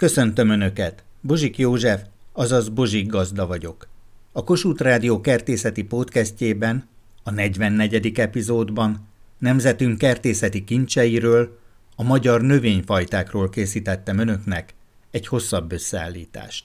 Köszöntöm Önöket! Bozsik József, azaz Bozsik Gazda vagyok. A Kossuth Rádió kertészeti podcastjében, a 44. epizódban nemzetünk kertészeti kincseiről, a magyar növényfajtákról készítettem Önöknek egy hosszabb összeállítást.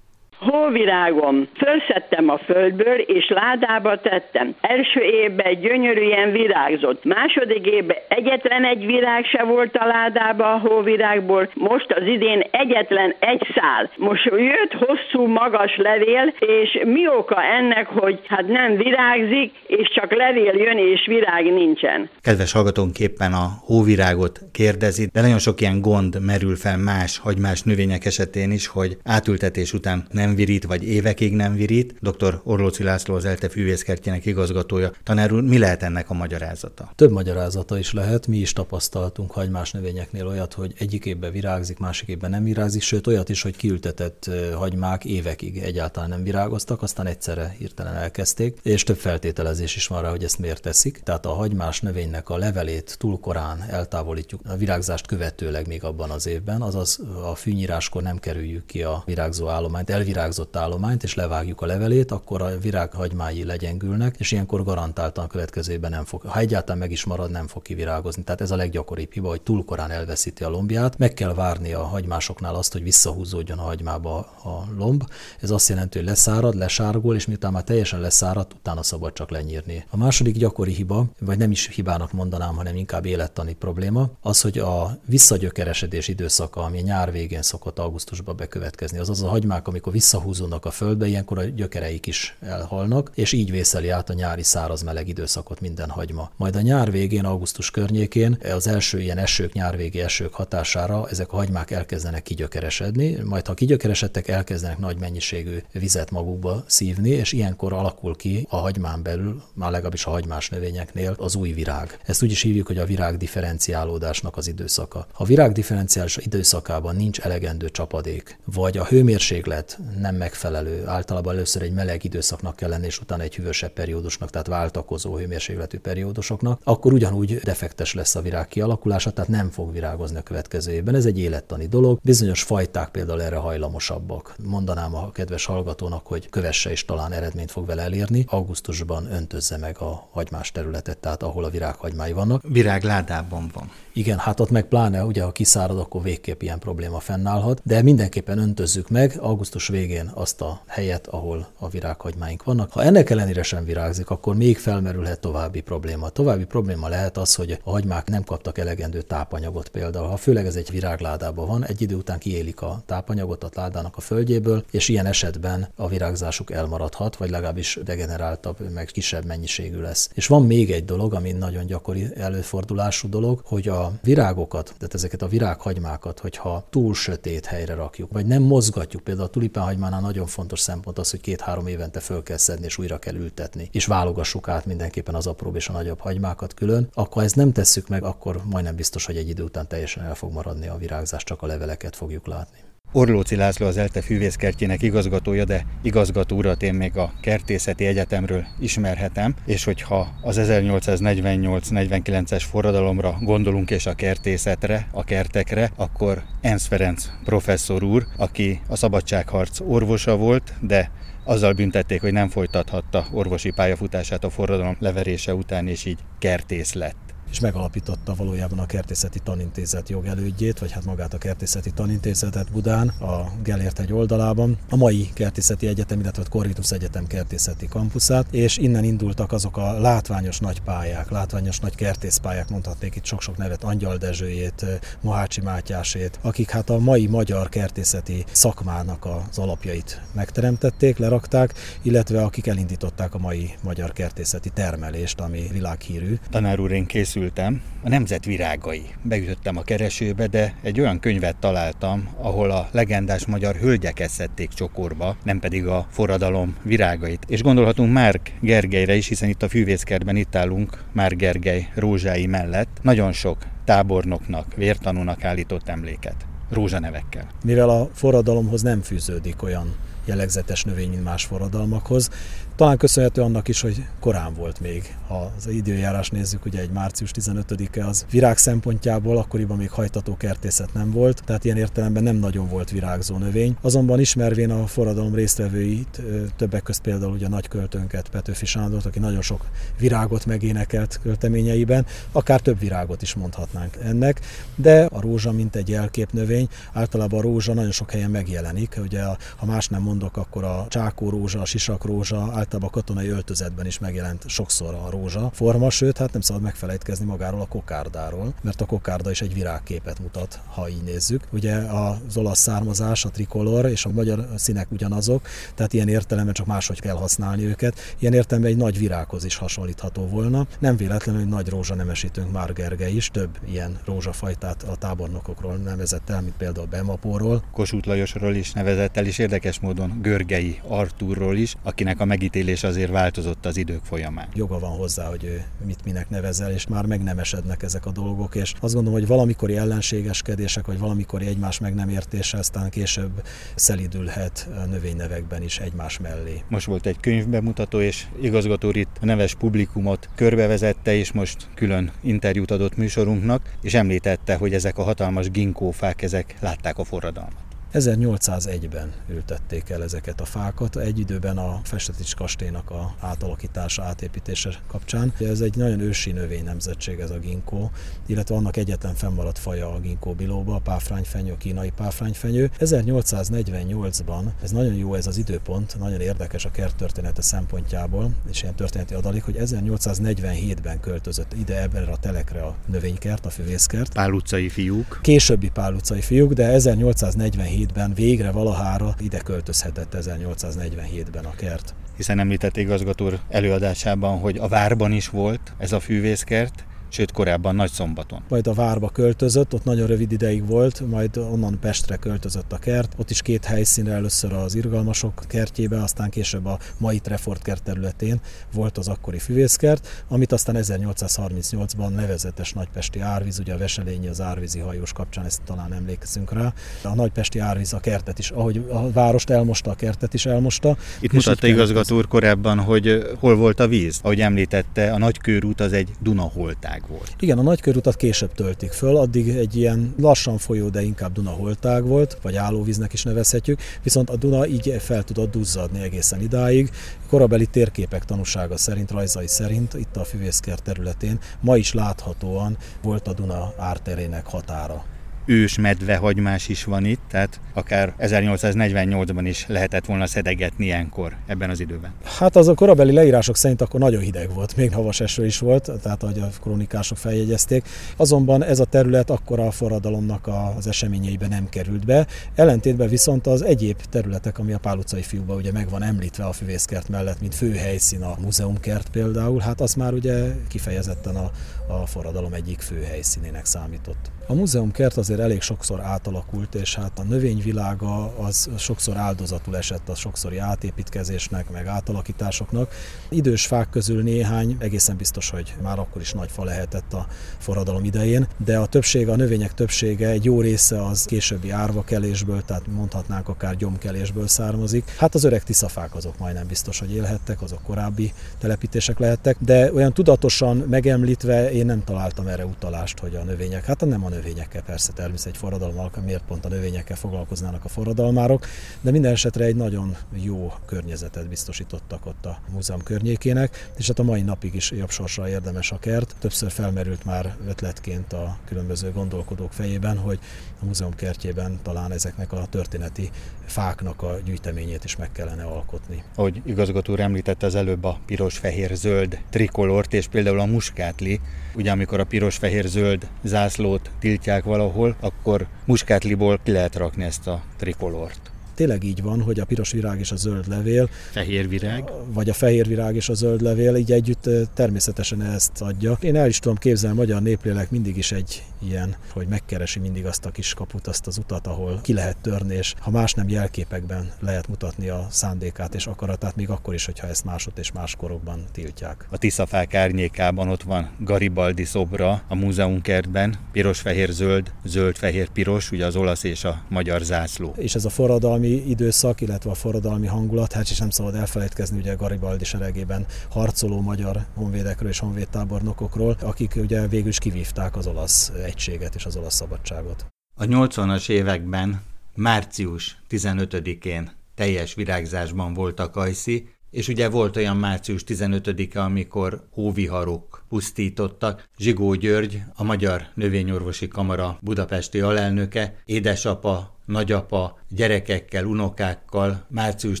Hóvirágom, fölszedtem a földből, és ládába tettem. Első évben gyönyörűen virágzott. Második évben egyetlen egy virág se volt a ládába a hóvirágból. Most az idén egyetlen egy szál. Most jött hosszú, magas levél, és mi oka ennek, hogy hát nem virágzik, és csak levél jön, és virág nincsen. Kedves hallgatónk éppen a hóvirágot kérdezi, de nagyon sok ilyen gond merül fel más hagymás növények esetén is, hogy átültetés után nem virít, vagy évekig nem virít. Dr. Orlóci László az ELTE fűvészkertjének igazgatója. Tanár úr, mi lehet ennek a magyarázata? Több magyarázata is lehet. Mi is tapasztaltunk hagymás növényeknél olyat, hogy egyik évben virágzik, másik évben nem virágzik, sőt olyat is, hogy kiültetett hagymák évekig egyáltalán nem virágoztak, aztán egyszerre hirtelen elkezdték, és több feltételezés is van rá, hogy ezt miért teszik. Tehát a hagymás növénynek a levelét túl korán eltávolítjuk a virágzást követőleg még abban az évben, azaz a fűnyíráskor nem kerüljük ki a virágzó állományt, elvirág virágzott állományt, és levágjuk a levelét, akkor a virághagymái legyengülnek, és ilyenkor garantáltan a következőben nem fog, ha egyáltalán meg is marad, nem fog kivirágozni. Tehát ez a leggyakoribb hiba, hogy túl korán elveszíti a lombját. Meg kell várni a hagymásoknál azt, hogy visszahúzódjon a hagymába a lomb. Ez azt jelenti, hogy leszárad, lesárgul, és miután már teljesen leszáradt, utána szabad csak lenyírni. A második gyakori hiba, vagy nem is hibának mondanám, hanem inkább élettani probléma, az, hogy a visszagyökeresedés időszaka, ami nyár végén szokott augusztusban bekövetkezni, azaz a hagymák, amikor vissza visszahúzódnak a földbe, ilyenkor a gyökereik is elhalnak, és így vészeli át a nyári száraz meleg időszakot minden hagyma. Majd a nyár végén, augusztus környékén az első ilyen esők, nyárvégi esők hatására ezek a hagymák elkezdenek kigyökeresedni, majd ha kigyökeresedtek, elkezdenek nagy mennyiségű vizet magukba szívni, és ilyenkor alakul ki a hagymán belül, már legalábbis a hagymás növényeknél az új virág. Ezt úgy is hívjuk, hogy a virág differenciálódásnak az időszaka. Ha a virág differenciális időszakában nincs elegendő csapadék, vagy a hőmérséklet nem megfelelő. Általában először egy meleg időszaknak kell lenni, és utána egy hűvösebb periódusnak, tehát váltakozó hőmérsékletű periódusoknak, akkor ugyanúgy defektes lesz a virág kialakulása, tehát nem fog virágozni a következő évben. Ez egy élettani dolog. Bizonyos fajták például erre hajlamosabbak. Mondanám a kedves hallgatónak, hogy kövesse is talán eredményt fog vele elérni. Augusztusban öntözze meg a hagymás területet, tehát ahol a virághagymái vannak. Virág ládában van. Igen, hát ott meg pláne, ugye ha kiszárad, akkor végképp ilyen probléma fennállhat, de mindenképpen öntözzük meg augusztus végén azt a helyet, ahol a virághagymáink vannak. Ha ennek ellenére sem virágzik, akkor még felmerülhet további probléma. További probléma lehet az, hogy a hagymák nem kaptak elegendő tápanyagot például. Ha főleg ez egy virágládában van, egy idő után kiélik a tápanyagot a ládának a földjéből, és ilyen esetben a virágzásuk elmaradhat, vagy legalábbis degeneráltabb, meg kisebb mennyiségű lesz. És van még egy dolog, ami nagyon gyakori előfordulású dolog, hogy a virágokat, tehát ezeket a virághagymákat, hogyha túl sötét helyre rakjuk, vagy nem mozgatjuk, például a tulipánhagymánál nagyon fontos szempont az, hogy két-három évente föl kell szedni és újra kell ültetni, és válogassuk át mindenképpen az apróbb és a nagyobb hagymákat külön. Akkor ezt nem tesszük meg, akkor majdnem biztos, hogy egy idő után teljesen el fog maradni a virágzás, csak a leveleket fogjuk látni. Orlóci László az ELTE fűvészkertjének igazgatója, de igazgató urat én még a Kertészeti Egyetemről ismerhetem, és hogyha az 1848-49-es forradalomra gondolunk és a kertészetre, a kertekre, akkor Ensz Ferenc professzor úr, aki a szabadságharc orvosa volt, de azzal büntették, hogy nem folytathatta orvosi pályafutását a forradalom leverése után, és így kertész lett és megalapította valójában a Kertészeti Tanintézet jogelődjét, vagy hát magát a Kertészeti Tanintézetet Budán, a Gellért egy oldalában, a mai Kertészeti Egyetem, illetve a Corvinus Egyetem kertészeti kampuszát, és innen indultak azok a látványos nagy pályák, látványos nagy kertészpályák, mondhatnék itt sok-sok nevet, Angyal Dezsőjét, Mohácsi Mátyásét, akik hát a mai magyar kertészeti szakmának az alapjait megteremtették, lerakták, illetve akik elindították a mai magyar kertészeti termelést, ami világhírű. Tanár úr, én készül készültem, a nemzet virágai. Beütöttem a keresőbe, de egy olyan könyvet találtam, ahol a legendás magyar hölgyek eszették csokorba, nem pedig a forradalom virágait. És gondolhatunk Márk Gergelyre is, hiszen itt a fűvészkertben itt állunk Márk Gergely rózsái mellett. Nagyon sok tábornoknak, vértanúnak állított emléket rózsanevekkel. Mivel a forradalomhoz nem fűződik olyan jellegzetes növény, mint más forradalmakhoz. Talán köszönhető annak is, hogy korán volt még. Ha az időjárás nézzük, ugye egy március 15-e az virág szempontjából, akkoriban még hajtató kertészet nem volt, tehát ilyen értelemben nem nagyon volt virágzó növény. Azonban ismervén a forradalom résztvevőit, többek közt például ugye a nagyköltőnket, Petőfi Sándort, aki nagyon sok virágot megénekelt költeményeiben, akár több virágot is mondhatnánk ennek, de a rózsa, mint egy jelképnövény, általában a rózsa nagyon sok helyen megjelenik. Ugye, ha más nem mondok, akkor a csákó rózsa, a sisak rózsa, általában a katonai öltözetben is megjelent sokszor a rózsa forma, sőt, hát nem szabad megfelejtkezni magáról a kokárdáról, mert a kokárda is egy virágképet mutat, ha így nézzük. Ugye az olasz származás, a trikolor és a magyar színek ugyanazok, tehát ilyen értelemben csak máshogy kell használni őket. Ilyen értelemben egy nagy virághoz is hasonlítható volna. Nem véletlenül, hogy nagy rózsa nemesítünk már Gergely is, több ilyen rózsafajtát a tábornokokról nevezett el, mint például Bemapóról. Kossuth Lajosról is nevezett el, és érdekes módon Görgei Artúrról is, akinek a megítélés azért változott az idők folyamán. Joga van hozzá, hogy ő mit minek nevezel, és már megnemesednek ezek a dolgok, és azt gondolom, hogy valamikori ellenségeskedések, vagy valamikori egymás meg nem értése aztán később szelidülhet a növénynevekben is egymás mellé. Most volt egy könyvbemutató, és igazgató itt a neves publikumot körbevezette, és most külön interjút adott műsorunknak, és említette, hogy ezek a hatalmas ginkófák, ezek látták a forradalmat. 1801-ben ültették el ezeket a fákat, egy időben a Festetics kastélynak a átalakítása, átépítése kapcsán. Ez egy nagyon ősi növény nemzetség ez a ginkó, illetve annak egyetlen fennmaradt faja a ginkó bilóba, a páfrányfenyő, a kínai páfrányfenyő. 1848-ban, ez nagyon jó ez az időpont, nagyon érdekes a kert története szempontjából, és ilyen történeti adalék, hogy 1847-ben költözött ide ebben a telekre a növénykert, a füvészkert. Pál utcai fiúk. Későbbi Pál utcai fiúk, de 1847 1847-ben végre valahára ide költözhetett 1847-ben a kert. Hiszen említett igazgató előadásában, hogy a várban is volt ez a fűvészkert, sőt korábban Nagy Szombaton. Majd a várba költözött, ott nagyon rövid ideig volt, majd onnan Pestre költözött a kert. Ott is két helyszínre először az irgalmasok kertjébe, aztán később a mai Trefort kert területén volt az akkori füvészkert, amit aztán 1838-ban nevezetes nagypesti árvíz, ugye a Veselényi az árvízi hajós kapcsán, ezt talán emlékszünk rá. A nagypesti árvíz a kertet is, ahogy a várost elmosta, a kertet is elmosta. Itt mutatta igazgató úr korábban, hogy hol volt a víz. Ahogy említette, a nagykörút az egy Dunaholtág volt. Igen, a nagykörutat később töltik föl, addig egy ilyen lassan folyó, de inkább Duna holtág volt, vagy állóvíznek is nevezhetjük, viszont a Duna így fel tudott duzzadni egészen idáig. Korabeli térképek tanúsága szerint, rajzai szerint itt a Füvészker területén ma is láthatóan volt a Duna árterének határa ős medve hagymás is van itt, tehát akár 1848-ban is lehetett volna szedegetni ilyenkor ebben az időben. Hát az a korabeli leírások szerint akkor nagyon hideg volt, még havas eső is volt, tehát ahogy a krónikások feljegyezték. Azonban ez a terület akkor a forradalomnak az eseményeiben nem került be. Ellentétben viszont az egyéb területek, ami a Pál utcai fiúban ugye meg van említve a füvészkert mellett, mint fő helyszín a múzeumkert például, hát az már ugye kifejezetten a, a forradalom egyik fő helyszínének számított. A múzeumkert azért elég sokszor átalakult, és hát a növényvilága az sokszor áldozatul esett a sokszori átépítkezésnek, meg átalakításoknak. Idős fák közül néhány, egészen biztos, hogy már akkor is nagy fa lehetett a forradalom idején, de a többsége, a növények többsége, egy jó része az későbbi árvakelésből, tehát mondhatnánk akár gyomkelésből származik. Hát az öreg tiszafák azok majdnem biztos, hogy élhettek, azok korábbi telepítések lehettek, de olyan tudatosan megemlítve én nem találtam erre utalást, hogy a növények, hát nem a növényekkel persze természetesen egy forradalom miért pont a növényekkel foglalkoznának a forradalmárok, de minden esetre egy nagyon jó környezetet biztosítottak ott a múzeum környékének, és hát a mai napig is jobb sorsra érdemes a kert. Többször felmerült már ötletként a különböző gondolkodók fejében, hogy a múzeum kertjében talán ezeknek a történeti fáknak a gyűjteményét is meg kellene alkotni. Ahogy igazgató úr említette az előbb a piros-fehér-zöld trikolort, és például a muskátli, ugye amikor a piros-fehér-zöld zászlót tiltják valahol, akkor muskátliból ki lehet rakni ezt a trikolort tényleg így van, hogy a piros virág és a zöld levél, fehér virág, vagy a fehér virág és a zöld levél így együtt természetesen ezt adja. Én el is tudom képzelni, a magyar néplélek mindig is egy ilyen, hogy megkeresi mindig azt a kis kaput, azt az utat, ahol ki lehet törni, és ha más nem jelképekben lehet mutatni a szándékát és akaratát, még akkor is, hogyha ezt másod és más korokban tiltják. A Tiszafák árnyékában ott van Garibaldi szobra a múzeumkertben, piros-fehér-zöld, zöld-fehér-piros, ugye az olasz és a magyar zászló. És ez a forradalmi forradalmi időszak, illetve a forradalmi hangulat, hát is nem szabad elfelejtkezni ugye Garibaldi seregében harcoló magyar honvédekről és honvédtábornokokról, akik ugye végül is kivívták az olasz egységet és az olasz szabadságot. A 80-as években március 15-én teljes virágzásban volt a kajszi, és ugye volt olyan március 15-e, amikor hóviharok pusztítottak. Zsigó György, a Magyar Növényorvosi Kamara budapesti alelnöke, édesapa, nagyapa, gyerekekkel, unokákkal március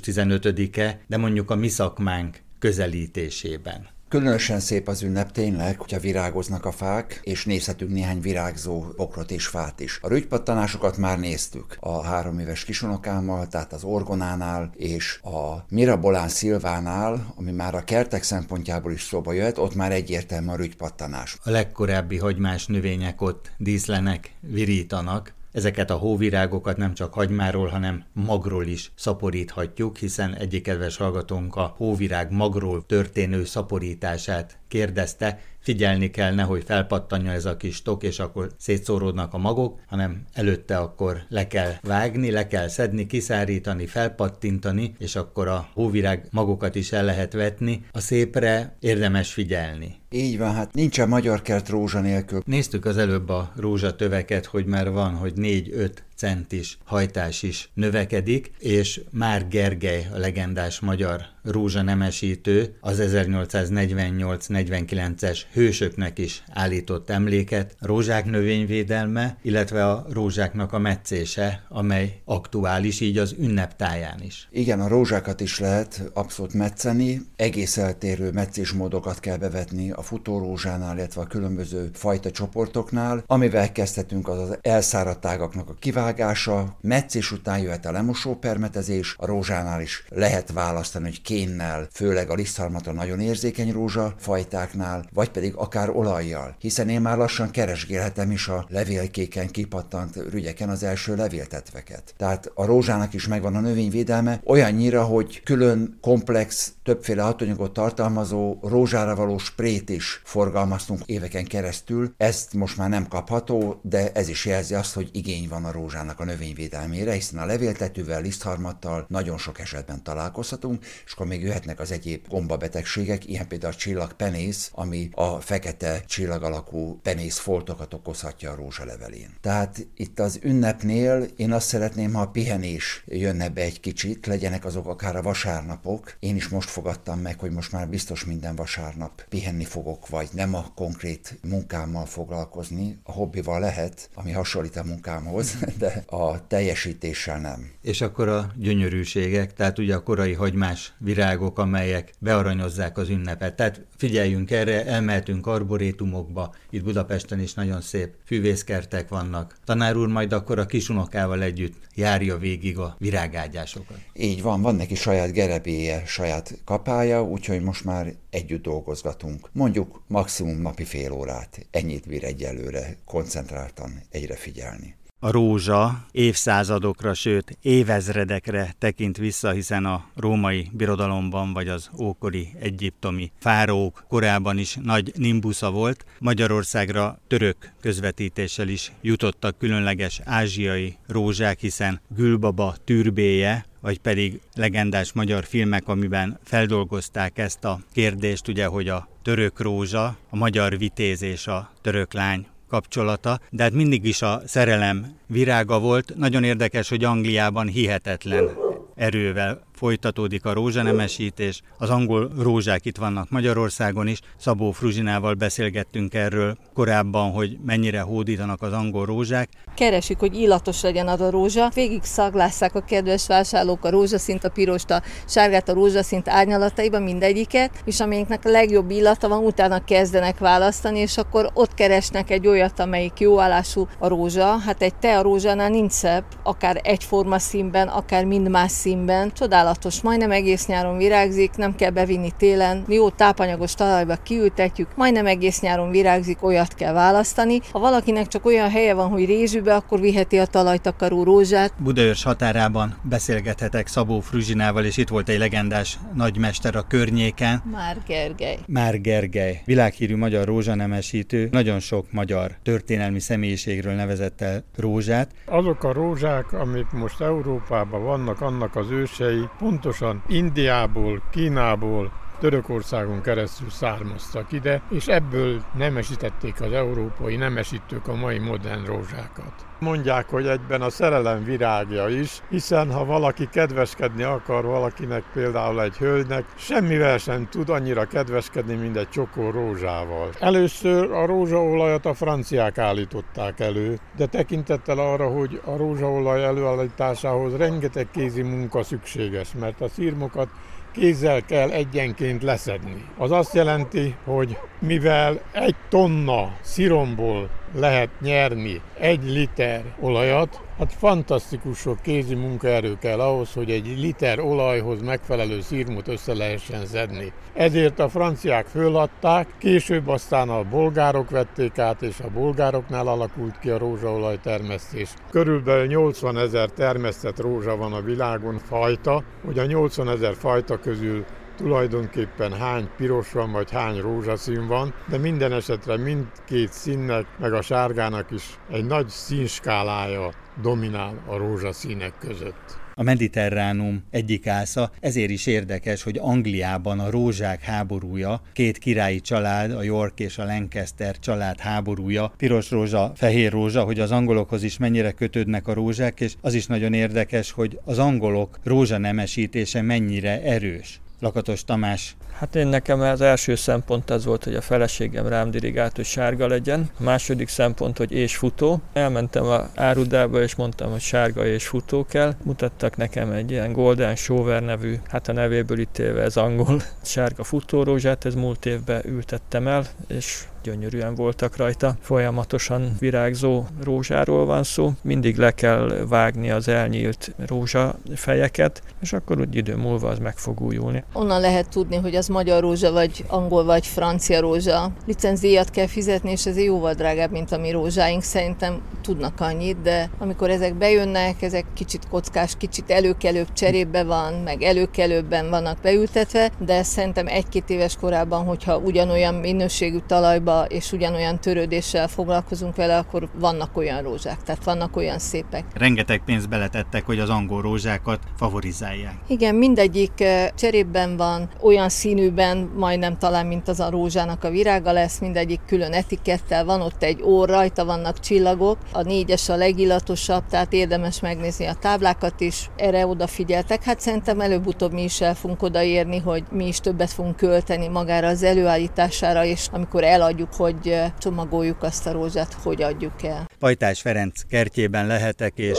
15-e, de mondjuk a mi szakmánk közelítésében. Különösen szép az ünnep tényleg, hogyha virágoznak a fák, és nézhetünk néhány virágzó bokrot és fát is. A rügypattanásokat már néztük a három éves kisunokámmal, tehát az Orgonánál és a Mirabolán Szilvánál, ami már a kertek szempontjából is szóba jöhet, ott már egyértelmű a rügypattanás. A legkorábbi hagymás növények ott díszlenek, virítanak, Ezeket a hóvirágokat nem csak hagymáról, hanem magról is szaporíthatjuk, hiszen egyik kedves hallgatónk a hóvirág magról történő szaporítását kérdezte, figyelni kell, nehogy felpattanja ez a kis tok, és akkor szétszóródnak a magok, hanem előtte akkor le kell vágni, le kell szedni, kiszárítani, felpattintani, és akkor a hóvirág magokat is el lehet vetni. A szépre érdemes figyelni. Így van, hát nincsen magyar kert rózsa nélkül. Néztük az előbb a rózsatöveket, hogy már van, hogy 4-5 centis hajtás is növekedik, és már Gergely, a legendás magyar rózsanemesítő, az 1848-49-es hősöknek is állított emléket, rózsák növényvédelme, illetve a rózsáknak a meccése, amely aktuális így az ünneptáján is. Igen, a rózsákat is lehet abszolút mecceni, egész eltérő meccésmódokat kell bevetni a futórózsánál, illetve a különböző fajta csoportoknál. Amivel kezdhetünk az az elszáradt ágaknak a kivágása, vágása, meccés után jöhet a lemosó permetezés, a rózsánál is lehet választani, hogy kénnel, főleg a lisztharmatra nagyon érzékeny rózsa fajtáknál, vagy pedig akár olajjal, hiszen én már lassan keresgélhetem is a levélkéken kipattant rügyeken az első levéltetveket. Tehát a rózsának is megvan a növényvédelme, olyannyira, hogy külön komplex, többféle hatóanyagot tartalmazó rózsára való sprét is forgalmaztunk éveken keresztül. Ezt most már nem kapható, de ez is jelzi azt, hogy igény van a rózsának a növényvédelmére, hiszen a levéltetővel, lisztharmattal nagyon sok esetben találkozhatunk, és akkor még jöhetnek az egyéb gombabetegségek, ilyen például a csillagpenész, ami a fekete csillag alakú penész foltokat okozhatja a rózsa levelén. Tehát itt az ünnepnél én azt szeretném, ha a pihenés jönne be egy kicsit, legyenek azok akár a vasárnapok. Én is most fogadtam meg, hogy most már biztos minden vasárnap pihenni fogok, vagy nem a konkrét munkámmal foglalkozni. A hobbival lehet, ami hasonlít a munkámhoz, de a teljesítéssel nem. És akkor a gyönyörűségek, tehát ugye a korai hagymás virágok, amelyek bearanyozzák az ünnepet. Tehát figyeljünk erre, elmehetünk arborétumokba, itt Budapesten is nagyon szép fűvészkertek vannak. Tanár úr majd akkor a kisunokával együtt járja végig a virágágyásokat. Így van, van neki saját gerebéje, saját kapája, úgyhogy most már együtt dolgozgatunk. Mondjuk maximum napi fél órát. Ennyit bír egyelőre koncentráltan egyre figyelni. A rózsa évszázadokra, sőt évezredekre tekint vissza, hiszen a római birodalomban vagy az ókori egyiptomi fárók korában is nagy nimbusza volt. Magyarországra török közvetítéssel is jutottak különleges ázsiai rózsák, hiszen Gülbaba türbéje, vagy pedig legendás magyar filmek, amiben feldolgozták ezt a kérdést, ugye, hogy a török rózsa, a magyar vitéz és a török lány kapcsolata, de hát mindig is a szerelem virága volt. Nagyon érdekes, hogy Angliában hihetetlen erővel folytatódik a rózsanemesítés, az angol rózsák itt vannak Magyarországon is, Szabó Fruzsinával beszélgettünk erről korábban, hogy mennyire hódítanak az angol rózsák. Keresik, hogy illatos legyen az a rózsa, végig szaglásszák a kedves vásárlók a rózsaszint, a pirost, a sárgát, a rózsaszint árnyalataiban mindegyiket, és amelyiknek a legjobb illata van, utána kezdenek választani, és akkor ott keresnek egy olyat, amelyik jó állású a rózsa. Hát egy te a rózsánál nincs szebb, akár egyforma színben, akár mind más színben. Csodál csodálatos, majdnem egész nyáron virágzik, nem kell bevinni télen, jó tápanyagos talajba kiültetjük, majdnem egész nyáron virágzik, olyat kell választani. Ha valakinek csak olyan helye van, hogy rézsűbe, akkor viheti a talajtakaró rózsát. Budaörs határában beszélgethetek Szabó Fruzsinával, és itt volt egy legendás nagymester a környéken. Már Gergely. Már Gergely, világhírű magyar rózsanemesítő, nagyon sok magyar történelmi személyiségről nevezett el rózsát. Azok a rózsák, amik most Európában vannak, annak az ősei pontosan Indiából, Kínából, Törökországon keresztül származtak ide, és ebből nemesítették az európai nemesítők a mai modern rózsákat. Mondják, hogy egyben a szerelem virágja is, hiszen ha valaki kedveskedni akar valakinek, például egy hölgynek, semmivel sem tud annyira kedveskedni, mint egy csokó rózsával. Először a rózsaolajat a franciák állították elő, de tekintettel arra, hogy a rózsaolaj előállításához rengeteg kézi munka szükséges, mert a szírmokat kézzel kell egyenként leszedni. Az azt jelenti, hogy mivel egy tonna sziromból lehet nyerni egy liter olajat, hát fantasztikus sok kézi munkaerő kell ahhoz, hogy egy liter olajhoz megfelelő szírmot össze lehessen szedni. Ezért a franciák föladták, később aztán a bolgárok vették át, és a bolgároknál alakult ki a rózsaolaj termesztés. Körülbelül 80 ezer termesztett rózsa van a világon fajta, hogy a 80 ezer fajta közül tulajdonképpen hány piros van, vagy hány rózsaszín van, de minden esetre mindkét színnek, meg a sárgának is egy nagy színskálája dominál a rózsaszínek között a mediterránum egyik ásza, ezért is érdekes, hogy Angliában a rózsák háborúja, két királyi család, a York és a Lancaster család háborúja, piros rózsa, fehér rózsa, hogy az angolokhoz is mennyire kötődnek a rózsák, és az is nagyon érdekes, hogy az angolok rózsa nemesítése mennyire erős. Lakatos Tamás. Hát én nekem az első szempont az volt, hogy a feleségem rám dirigált, hogy sárga legyen. A második szempont, hogy és futó. Elmentem a árudába, és mondtam, hogy sárga és futó kell. Mutattak nekem egy ilyen Golden Shower nevű, hát a nevéből élve ez angol sárga futórózsát, ez múlt évben ültettem el, és gyönyörűen voltak rajta. Folyamatosan virágzó rózsáról van szó, mindig le kell vágni az elnyílt rózsafejeket, és akkor úgy idő múlva az meg fog újulni. Onnan lehet tudni, hogy az magyar rózsa, vagy angol, vagy francia rózsa. Licenzíjat kell fizetni, és ez jóval drágább, mint a mi rózsáink. Szerintem tudnak annyit, de amikor ezek bejönnek, ezek kicsit kockás, kicsit előkelőbb cserébe van, meg előkelőbben vannak beültetve, de szerintem egy-két éves korában, hogyha ugyanolyan minőségű talajba és ugyanolyan törődéssel foglalkozunk vele, akkor vannak olyan rózsák, tehát vannak olyan szépek. Rengeteg pénzt beletettek, hogy az angol rózsákat favorizálják. Igen, mindegyik eh, cserében van, olyan színűben, majdnem talán, mint az a rózsának a virága lesz, mindegyik külön etikettel, van ott egy ór, rajta vannak csillagok, a négyes a legillatosabb, tehát érdemes megnézni a táblákat is, erre odafigyeltek. Hát szerintem előbb-utóbb mi is el fogunk odaérni, hogy mi is többet fogunk költeni magára az előállítására, és amikor eladjuk tudjuk, hogy csomagoljuk azt a rózsát, hogy adjuk el. Pajtás Ferenc kertjében lehetek, és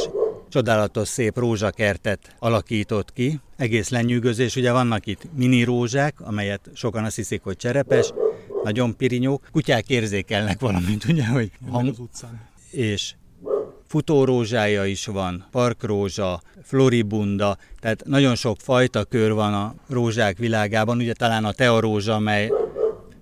csodálatos szép rózsakertet alakított ki. Egész lenyűgözés, ugye vannak itt mini rózsák, amelyet sokan azt hiszik, hogy cserepes, nagyon pirinyók. Kutyák érzékelnek valamit, ugye, hogy hang... az utcán. És futórózsája is van, parkrózsa, floribunda, tehát nagyon sok fajta kör van a rózsák világában, ugye talán a tearózsa, amely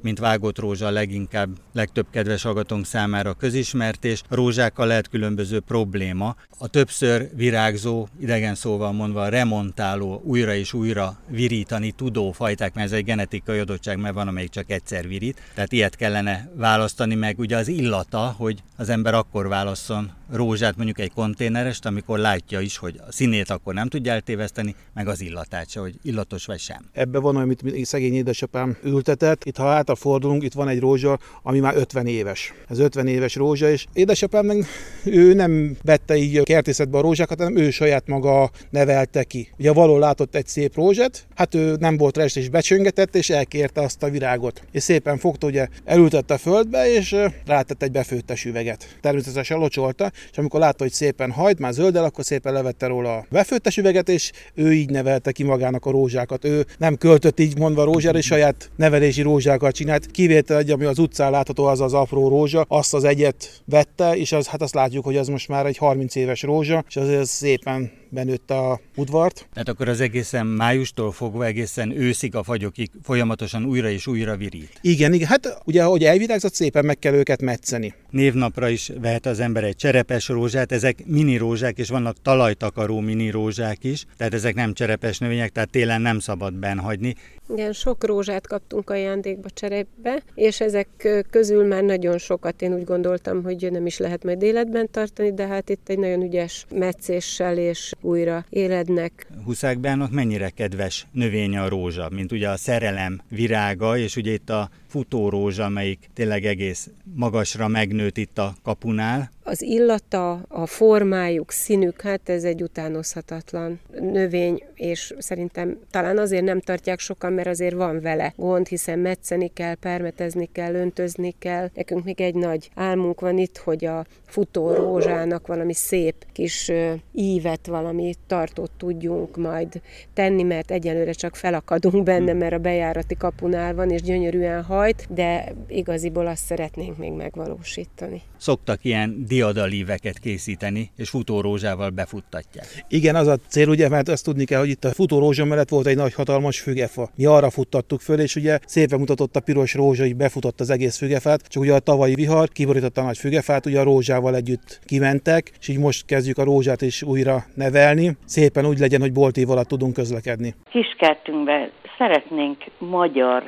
mint vágott rózsa leginkább, legtöbb kedves hallgatónk számára közismert, és a rózsákkal lehet különböző probléma. A többször virágzó, idegen szóval mondva remontáló, újra és újra virítani tudó fajták, mert ez egy genetikai adottság, mert van, amelyik csak egyszer virít. Tehát ilyet kellene választani meg. Ugye az illata, hogy az ember akkor válasszon rózsát, mondjuk egy konténerest, amikor látja is, hogy a színét akkor nem tudja eltéveszteni, meg az illatát se, hogy illatos vagy sem. Ebbe van, amit szegény édesapám ültetett. Itt, ha hátrafordulunk, itt van egy rózsa, ami már 50 éves. Ez 50 éves rózsa, és édesapám meg ő nem vette így kertészetbe a rózsákat, hanem ő saját maga nevelte ki. Ugye való látott egy szép rózsát, hát ő nem volt rest és becsöngetett, és elkérte azt a virágot. És szépen fogta, ugye elültette a földbe, és rátett egy befőttes üveget. Természetesen locsolta, és amikor látta, hogy szépen hajt, már zöldel, akkor szépen levette róla a befőttes üveget, és ő így nevelte ki magának a rózsákat. Ő nem költött így mondva rózsára, és saját nevelési rózsákat csinált. Kivétel egy, ami az utcán látható, az az apró rózsa, azt az egyet vette, és az, hát azt látjuk, hogy az most már egy 30 éves rózsa, és azért szépen benőtt a udvart. Tehát akkor az egészen májustól fogva egészen őszig a fagyokig folyamatosan újra és újra virít. Igen, igen. Hát ugye, ahogy elvirágzott, szépen meg kell őket metszeni. Névnapra is vehet az ember egy cserepes rózsát, ezek mini rózsák, és vannak talajtakaró mini rózsák is, tehát ezek nem cserepes növények, tehát télen nem szabad benhagyni. Igen, sok rózsát kaptunk ajándékba cserepbe, és ezek közül már nagyon sokat én úgy gondoltam, hogy nem is lehet majd életben tartani, de hát itt egy nagyon ügyes meccéssel és újra élednek. Huszák mennyire kedves növénye a rózsa, mint ugye a szerelem virága, és ugye itt a futórózsa, amelyik tényleg egész magasra megnőtt itt a kapunál. Az illata, a formájuk, színük, hát ez egy utánozhatatlan növény, és szerintem talán azért nem tartják sokan, mert azért van vele gond, hiszen metszeni kell, permetezni kell, öntözni kell. Nekünk még egy nagy álmunk van itt, hogy a futó rózsának valami szép kis ívet, valami tartót tudjunk majd tenni, mert egyelőre csak felakadunk benne, mert a bejárati kapunál van, és gyönyörűen hajt, de igaziból azt szeretnénk még megvalósítani. Szoktak ilyen diadalíveket készíteni, és futórózsával befuttatják. Igen, az a cél, ugye, mert azt tudni kell, hogy itt a futórózsa mellett volt egy nagy hatalmas fügefa. Mi arra futtattuk föl, és ugye szépen mutatott a piros rózsa, hogy befutott az egész fügefát, csak ugye a tavalyi vihar kiborította a nagy fügefát, ugye a rózsával együtt kimentek, és így most kezdjük a rózsát is újra nevelni. Szépen úgy legyen, hogy bolt év alatt tudunk közlekedni. Kiskertünkben szeretnénk magyar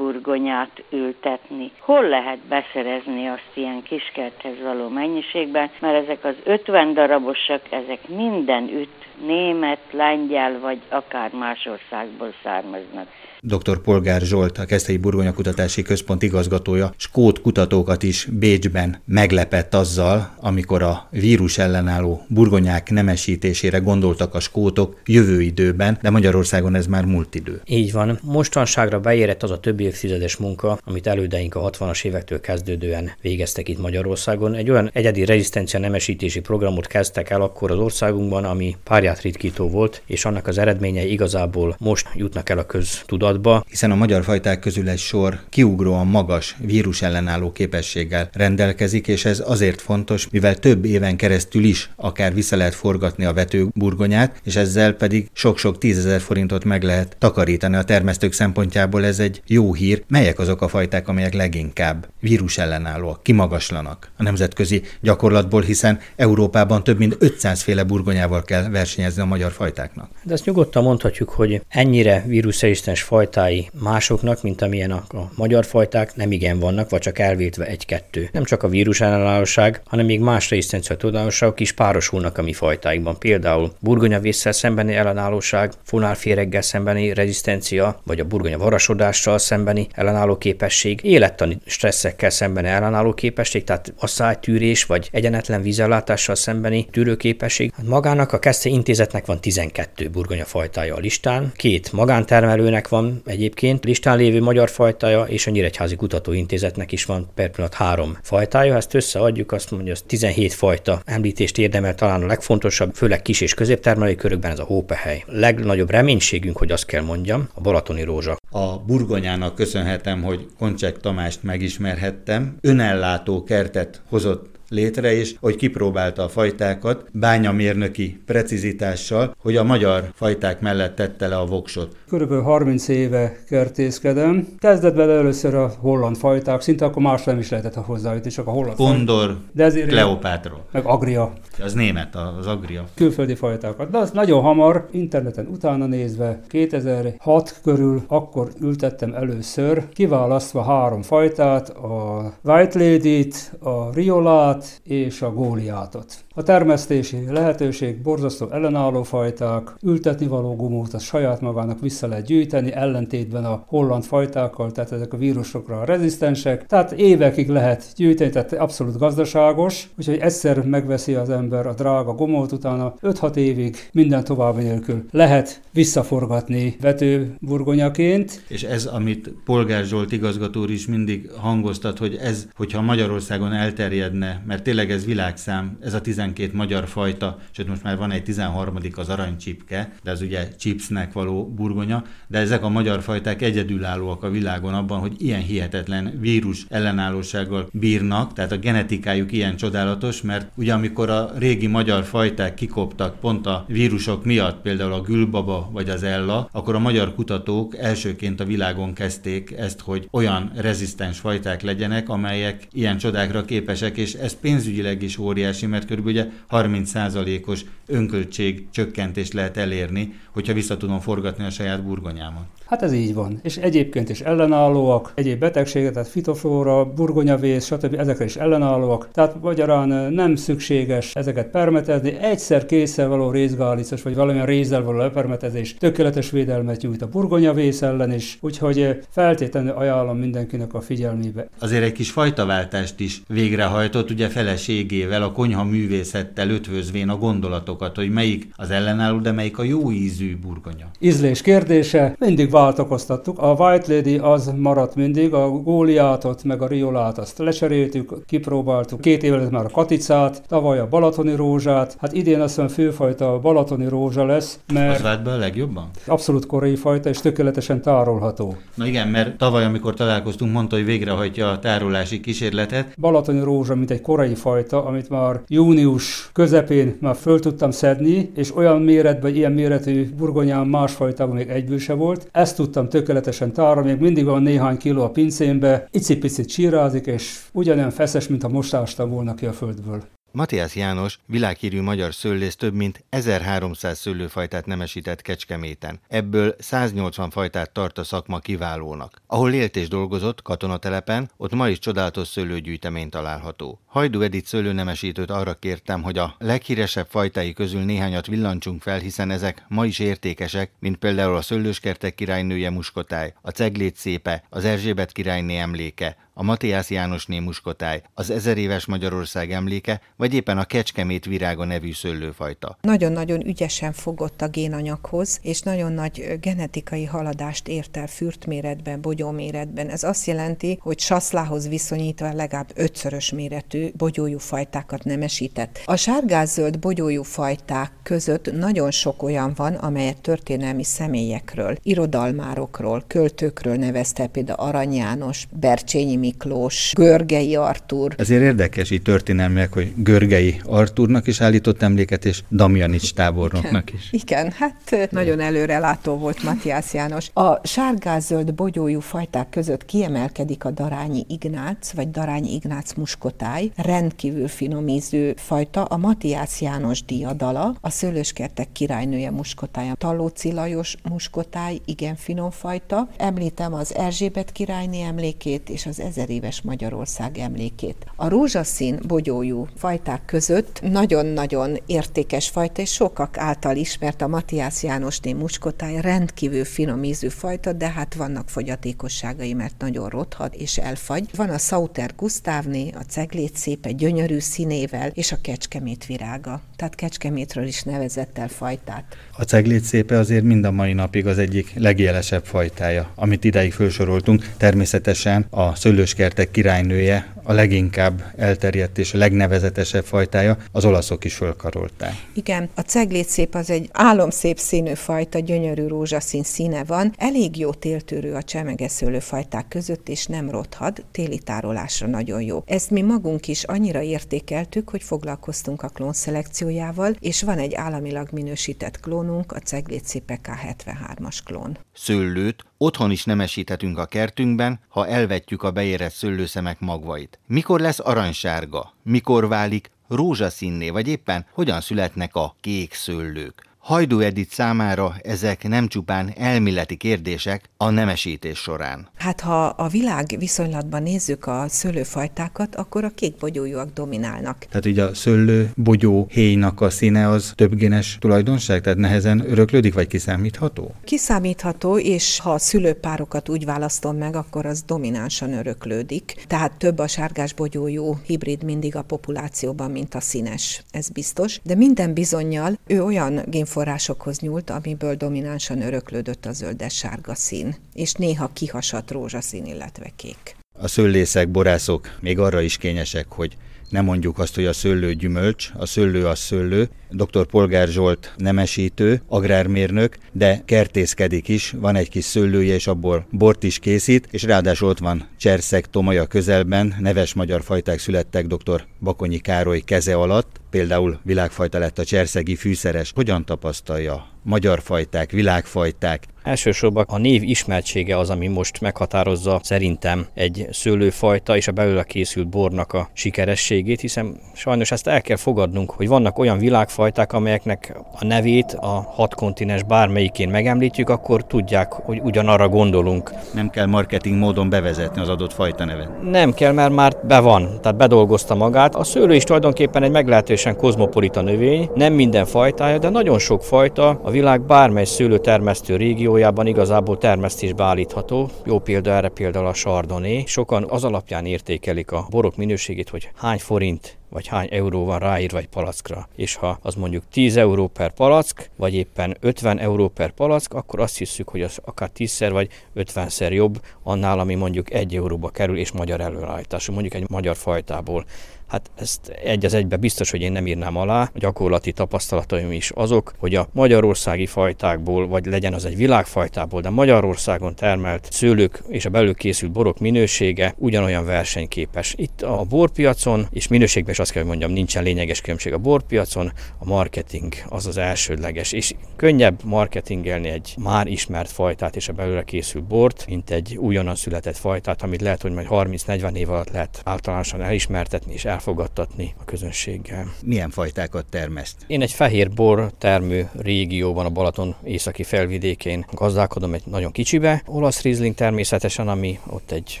vetőburgonyát ültetni. Hol lehet beszerezni azt ilyen kiskerthez való mennyiségben, mert ezek az 50 darabosak, ezek minden üt német, lengyel vagy akár más országból származnak dr. Polgár Zsolt, a Keszthelyi Burgonyakutatási Központ igazgatója, skót kutatókat is Bécsben meglepett azzal, amikor a vírus ellenálló burgonyák nemesítésére gondoltak a skótok jövő időben, de Magyarországon ez már múlt idő. Így van. Mostanságra beérett az a több évtizedes munka, amit elődeink a 60-as évektől kezdődően végeztek itt Magyarországon. Egy olyan egyedi rezisztencia nemesítési programot kezdtek el akkor az országunkban, ami párját ritkító volt, és annak az eredményei igazából most jutnak el a köztudatba tudatba, hiszen a magyar fajták közül egy sor kiugróan magas vírus ellenálló képességgel rendelkezik, és ez azért fontos, mivel több éven keresztül is akár vissza lehet forgatni a vetőburgonyát, és ezzel pedig sok-sok tízezer forintot meg lehet takarítani a termesztők szempontjából. Ez egy jó hír. Melyek azok a fajták, amelyek leginkább vírus ellenállóak, kimagaslanak a nemzetközi gyakorlatból, hiszen Európában több mint 500 féle burgonyával kell versenyezni a magyar fajtáknak. De ezt nyugodtan mondhatjuk, hogy ennyire vírusrezisztens faj fajtái másoknak, mint amilyen a, a magyar fajták nem igen vannak, vagy csak elvétve egy-kettő. Nem csak a vírus ellenállóság, hanem még más tudatosságok is párosulnak a mi fajtáinkban. Például burgonyavésszel szembeni ellenállóság, fonálféreggel szembeni rezisztencia, vagy a burgonya varasodással szembeni ellenálló képesség, élettani stresszekkel szembeni ellenálló képesség, tehát a szájtűrés vagy egyenetlen vízellátással szembeni tűrőképesség. Hát magának a Keszthely intézetnek van 12 burgonya fajtája a listán, két magántermelőnek van egyébként listán lévő magyar fajtája, és a Nyíregyházi Kutatóintézetnek is van per pillanat három fajtája. Ezt összeadjuk, azt mondja, hogy 17 fajta említést érdemel talán a legfontosabb, főleg kis és középtermelői körökben ez a hópehely. Legnagyobb reménységünk, hogy azt kell mondjam, a balatoni rózsa. A burgonyának köszönhetem, hogy Koncsek Tamást megismerhettem. Önellátó kertet hozott létre, és hogy kipróbálta a fajtákat bányamérnöki precizitással, hogy a magyar fajták mellett tette le a voksot. Körülbelül 30 éve kertészkedem. Kezdetben először a holland fajták, szinte akkor más nem is lehetett hozzájutni, csak a holland Kondor, De ezért Kleopátra. Meg Agria. Az német, az Agria. Külföldi fajtákat. De az nagyon hamar, interneten utána nézve, 2006 körül akkor ültettem először, kiválasztva három fajtát, a White Lady-t, a Riolát, Góliát és a góliátot. A termesztési lehetőség borzasztó ellenálló fajták, ültetni való gumót az saját magának vissza lehet gyűjteni, ellentétben a holland fajtákkal, tehát ezek a vírusokra rezisztensek, tehát évekig lehet gyűjteni, tehát abszolút gazdaságos, úgyhogy egyszer megveszi az ember a drága gumót, utána 5-6 évig minden további nélkül lehet visszaforgatni vetőburgonyaként. És ez, amit Polgár Zsolt igazgató is mindig hangoztat, hogy ez, hogyha Magyarországon elterjedne mert tényleg ez világszám, ez a 12 12 magyar fajta, sőt most már van egy 13. az aranycsipke, de ez ugye chipsnek való burgonya, de ezek a magyar fajták egyedülállóak a világon abban, hogy ilyen hihetetlen vírus ellenállósággal bírnak, tehát a genetikájuk ilyen csodálatos, mert ugye amikor a régi magyar fajták kikoptak pont a vírusok miatt, például a gülbaba vagy az ella, akkor a magyar kutatók elsőként a világon kezdték ezt, hogy olyan rezisztens fajták legyenek, amelyek ilyen csodákra képesek, és ez pénzügyileg is óriási, mert körülbelül 30%-os önköltség csökkentést lehet elérni, hogyha vissza tudom forgatni a saját burgonyámat. Hát ez így van. És egyébként is ellenállóak, egyéb betegségek, tehát fitoflóra, burgonyavész, stb. ezekre is ellenállóak. Tehát magyarán nem szükséges ezeket permetezni. Egyszer készszer való részgálicos, vagy valamilyen rézzel való lepermetezés tökéletes védelmet nyújt a burgonyavész ellen is, úgyhogy feltétlenül ajánlom mindenkinek a figyelmébe. Azért egy kis fajtaváltást is végrehajtott, ugye feleségével, a konyha művészettel ötvözvén a gondolatokat, hogy melyik az ellenálló, de melyik a jó ízű burgonya. Ízlés kérdése, mindig változtattuk. A White Lady az maradt mindig, a góliátot meg a riolát azt lecseréltük, kipróbáltuk. Két évvel már a katicát, tavaly a balatoni rózsát, hát idén azt mondom, főfajta a balatoni rózsa lesz, mert... Az vált be a legjobban? Abszolút korai fajta, és tökéletesen tárolható. Na igen, mert tavaly, amikor találkoztunk, mondta, hogy végrehajtja a tárolási kísérletet. Balatoni rózsa, mint egy korai fajta, amit már június közepén már föl tudtam szedni, és olyan méretben, ilyen méretű burgonyán más fajtában még egyből se volt. Ezt tudtam tökéletesen tárolni, még mindig van néhány kiló a pincémbe, icipicit csírázik, és ugyanolyan feszes, mint a most ástam volna ki a földből. Matthias János, világhírű magyar szőlész több mint 1300 szőlőfajtát nemesített Kecskeméten. Ebből 180 fajtát tart a szakma kiválónak. Ahol élt és dolgozott, katonatelepen, ott ma is csodálatos szőlőgyűjtemény található. Hajdu Edith szőlőnemesítőt arra kértem, hogy a leghíresebb fajtái közül néhányat villancsunk fel, hiszen ezek ma is értékesek, mint például a szőlőskertek királynője muskotáj, a ceglét szépe, az Erzsébet királyné emléke, a Matthias Jánosné muskotáj, az ezer éves Magyarország emléke, vagy éppen a Kecskemét virága nevű szőlőfajta. Nagyon-nagyon ügyesen fogott a génanyaghoz, és nagyon nagy genetikai haladást ért el fürtméretben, bogyóméretben. Ez azt jelenti, hogy saszlához viszonyítva legalább ötszörös méretű bogyójú fajtákat nemesített. A sárgázzöld bogyójú fajták között nagyon sok olyan van, amelyet történelmi személyekről, irodalmárokról, költőkről nevezte, például Arany János, Bercsényi Miklós, Görgei Artúr. Ezért érdekes így történelmileg, hogy Görgei Artúrnak is állított emléket, és Damjanics tábornoknak is. Igen, hát nagyon előrelátó volt Matthias János. A sárgázzöld bogyójú fajták között kiemelkedik a Darányi Ignác, vagy Darányi Ignác muskotáj, rendkívül finom ízű fajta, a Matthias János diadala, a szőlőskertek királynője muskotája, Talóci Lajos muskotáj, igen finom fajta. Említem az Erzsébet királyné emlékét és az ezer éves Magyarország emlékét. A rózsaszín bogyójú fajták között nagyon-nagyon értékes fajta, és sokak által ismert a Matthias Jánosné muskotáj rendkívül finom ízű fajta, de hát vannak fogyatékosságai, mert nagyon rothad és elfagy. Van a Sauter Gustavné, a ceglét szépe gyönyörű színével, és a kecskemét virága. Tehát kecskemétről is nevezett el fajtát. A ceglét szépe azért mind a mai napig az egyik legjelesebb fajtája, amit ideig felsoroltunk. Természetesen a szőlőskertek királynője a leginkább elterjedt és a legnevezetesebb fajtája, az olaszok is fölkarolták. Igen, a szép az egy álomszép színű fajta, gyönyörű rózsaszín színe van, elég jó téltörő a csemegeszőlő fajták között, és nem rothad, téli tárolásra nagyon jó. Ezt mi magunk is annyira értékeltük, hogy foglalkoztunk a klón szelekciójával, és van egy államilag minősített klónunk, a szép PK73-as klón. Szőlőt otthon is nemesíthetünk a kertünkben, ha elvetjük a beérett szőlőszemek magvait. Mikor lesz aranysárga? Mikor válik rózsaszínné, vagy éppen hogyan születnek a kék szőlők? Hajdú Edith számára ezek nem csupán elméleti kérdések a nemesítés során. Hát ha a világ viszonylatban nézzük a szőlőfajtákat, akkor a kék bogyójúak dominálnak. Tehát így a szőlő bogyó héjnak a színe az többgénes tulajdonság, tehát nehezen öröklődik, vagy kiszámítható? Kiszámítható, és ha a szülőpárokat úgy választom meg, akkor az dominánsan öröklődik. Tehát több a sárgás bogyójú hibrid mindig a populációban, mint a színes. Ez biztos. De minden bizonyal ő olyan forrásokhoz nyúlt, amiből dominánsan öröklődött a zöldes-sárga szín, és néha kihasadt rózsaszín, illetve kék. A szőlészek, borászok még arra is kényesek, hogy nem mondjuk azt, hogy a szőlő gyümölcs, a szőlő az szőlő. Dr. Polgár Zsolt nemesítő, agrármérnök, de kertészkedik is, van egy kis szőlője, és abból bort is készít, és ráadásul ott van Cserszeg Tomaja közelben, neves magyar fajták születtek dr. Bakonyi Károly keze alatt, például világfajta lett a cserszegi fűszeres. Hogyan tapasztalja magyar fajták, világfajták. Elsősorban a név ismertsége az, ami most meghatározza szerintem egy szőlőfajta és a belőle készült bornak a sikerességét, hiszen sajnos ezt el kell fogadnunk, hogy vannak olyan világfajták, amelyeknek a nevét a hat kontinens bármelyikén megemlítjük, akkor tudják, hogy ugyanarra gondolunk. Nem kell marketing módon bevezetni az adott fajta nevet. Nem kell, mert már be van, tehát bedolgozta magát. A szőlő is tulajdonképpen egy meglehetősen kozmopolita növény, nem minden fajtája, de nagyon sok fajta a világ bármely szőlőtermesztő régiójában igazából termesztésbe állítható. Jó példa erre például a Chardonnay. Sokan az alapján értékelik a borok minőségét, hogy hány forint vagy hány euró van ráírva egy palackra. És ha az mondjuk 10 euró per palack, vagy éppen 50 euró per palack, akkor azt hiszük, hogy az akár 10-szer vagy 50-szer jobb annál, ami mondjuk 1 euróba kerül, és magyar előállítású, mondjuk egy magyar fajtából. Hát ezt egy az egybe biztos, hogy én nem írnám alá. A gyakorlati tapasztalataim is azok, hogy a magyarországi fajtákból, vagy legyen az egy világfajtából, de Magyarországon termelt szőlők és a belül készült borok minősége ugyanolyan versenyképes. Itt a borpiacon, és minőségben is azt kell, hogy mondjam, nincsen lényeges különbség a borpiacon, a marketing az az elsődleges, és könnyebb marketingelni egy már ismert fajtát és a belőle készült bort, mint egy újonnan született fajtát, amit lehet, hogy majd 30-40 év alatt lehet általánosan elismertetni és elfogadtatni a közönséggel. Milyen fajtákat termeszt? Én egy fehér bor termő régióban, a Balaton északi felvidékén gazdálkodom egy nagyon kicsibe. Olasz rizling természetesen, ami ott egy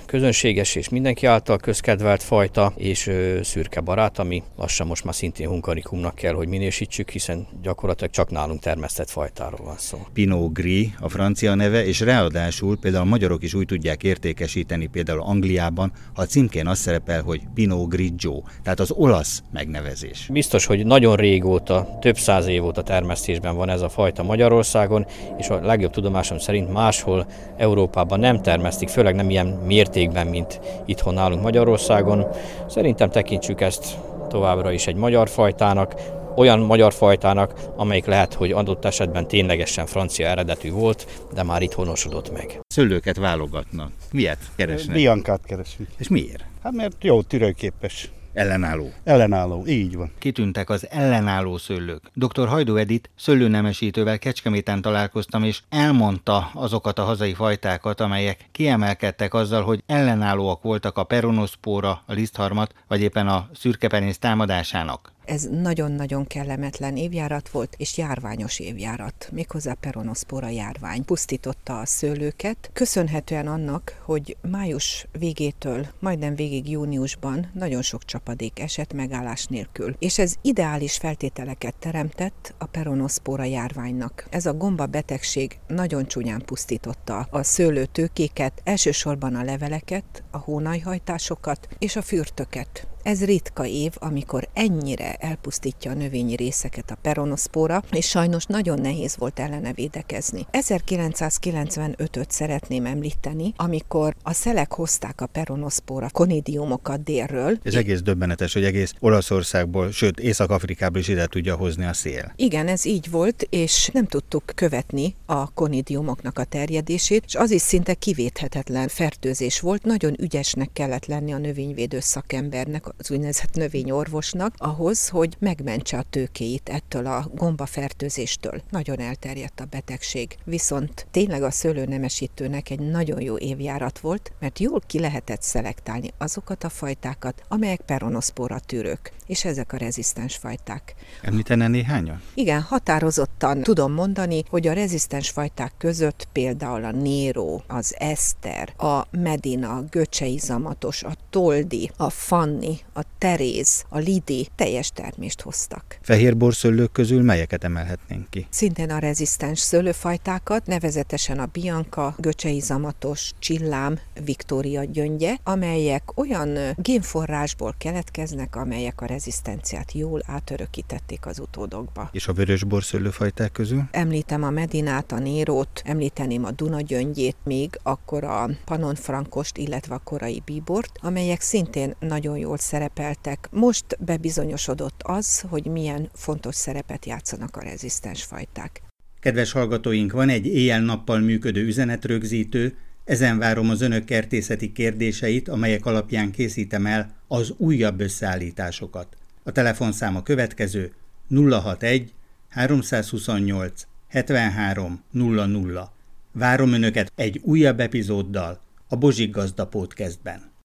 közönséges és mindenki által közkedvelt fajta, és szürke barát, ami lassan most már szintén hunkarikumnak kell, hogy minősítsük, hiszen gyakorlatilag csak nálunk termesztett fajtáról van szó. Pinot Gris a francia neve, és ráadásul például a magyarok is úgy tudják értékesíteni, például Angliában, ha a címkén az szerepel, hogy Pinot Grigio, tehát az olasz megnevezés. Biztos, hogy nagyon régóta, több száz év óta termesztésben van ez a fajta Magyarországon, és a legjobb tudomásom szerint máshol Európában nem termesztik, főleg nem ilyen mértékben, mint itthon nálunk Magyarországon. Szerintem tekintsük ezt továbbra is egy magyar fajtának, olyan magyar fajtának, amelyik lehet, hogy adott esetben ténylegesen francia eredetű volt, de már itt honosodott meg. Szőlőket válogatnak. Miért keresnek? Biankát keresünk. És miért? Hát mert jó, tűrőképes. Ellenálló. Ellenálló, így van. Kitűntek az ellenálló szőlők. Dr. Hajdó Edit szőlőnemesítővel Kecskeméten találkoztam, és elmondta azokat a hazai fajtákat, amelyek kiemelkedtek azzal, hogy ellenállóak voltak a peronoszpóra, a lisztharmat, vagy éppen a szürkepenész támadásának. Ez nagyon-nagyon kellemetlen évjárat volt, és járványos évjárat, méghozzá peronoszpora járvány. Pusztította a szőlőket, köszönhetően annak, hogy május végétől, majdnem végig júniusban nagyon sok csapadék esett megállás nélkül. És ez ideális feltételeket teremtett a peronoszpora járványnak. Ez a gomba betegség nagyon csúnyán pusztította a szőlőtőkéket, elsősorban a leveleket, a hónajhajtásokat és a fürtöket. Ez ritka év, amikor ennyire elpusztítja a növényi részeket a peronoszpóra, és sajnos nagyon nehéz volt ellene védekezni. 1995-öt szeretném említeni, amikor a szelek hozták a peronoszpóra konidiumokat délről. Ez egész döbbenetes, hogy egész Olaszországból, sőt Észak-Afrikából is ide tudja hozni a szél. Igen, ez így volt, és nem tudtuk követni a konidiumoknak a terjedését, és az is szinte kivéthetetlen fertőzés volt. Nagyon ügyesnek kellett lenni a növényvédő szakembernek, az úgynevezett növényorvosnak ahhoz, hogy megmentse a tőkéit ettől a gombafertőzéstől. Nagyon elterjedt a betegség. Viszont tényleg a szőlőnemesítőnek egy nagyon jó évjárat volt, mert jól ki lehetett szelektálni azokat a fajtákat, amelyek peronoszpora tűrők, és ezek a rezisztens fajták. Említene néhányan? Igen, határozottan tudom mondani, hogy a rezisztens fajták között például a Nero, az Eszter, a Medina, a Göcsei Zamatos, a Toldi, a Fanni, a Teréz, a Lidi teljes termést hoztak. Fehér borszőlők közül melyeket emelhetnénk ki? Szintén a rezisztens szőlőfajtákat, nevezetesen a Bianca, Göcsei Zamatos, Csillám, Viktória gyöngye, amelyek olyan génforrásból keletkeznek, amelyek a rezisztenciát jól átörökítették az utódokba. És a vörös borszőlőfajták közül? Említem a Medinát, a Nérót, említeném a Duna gyöngyét, még akkor a Panon Frankost, illetve a korai bíbort, amelyek szintén nagyon jól szerepeltek. Most bebizonyosodott az, hogy milyen fontos szerepet játszanak a rezisztens fajták. Kedves hallgatóink, van egy éjjel-nappal működő üzenetrögzítő, ezen várom az önök kertészeti kérdéseit, amelyek alapján készítem el az újabb összeállításokat. A telefonszám a következő 061 328 73 00. Várom önöket egy újabb epizóddal a Bozsik Gazda Podcastben.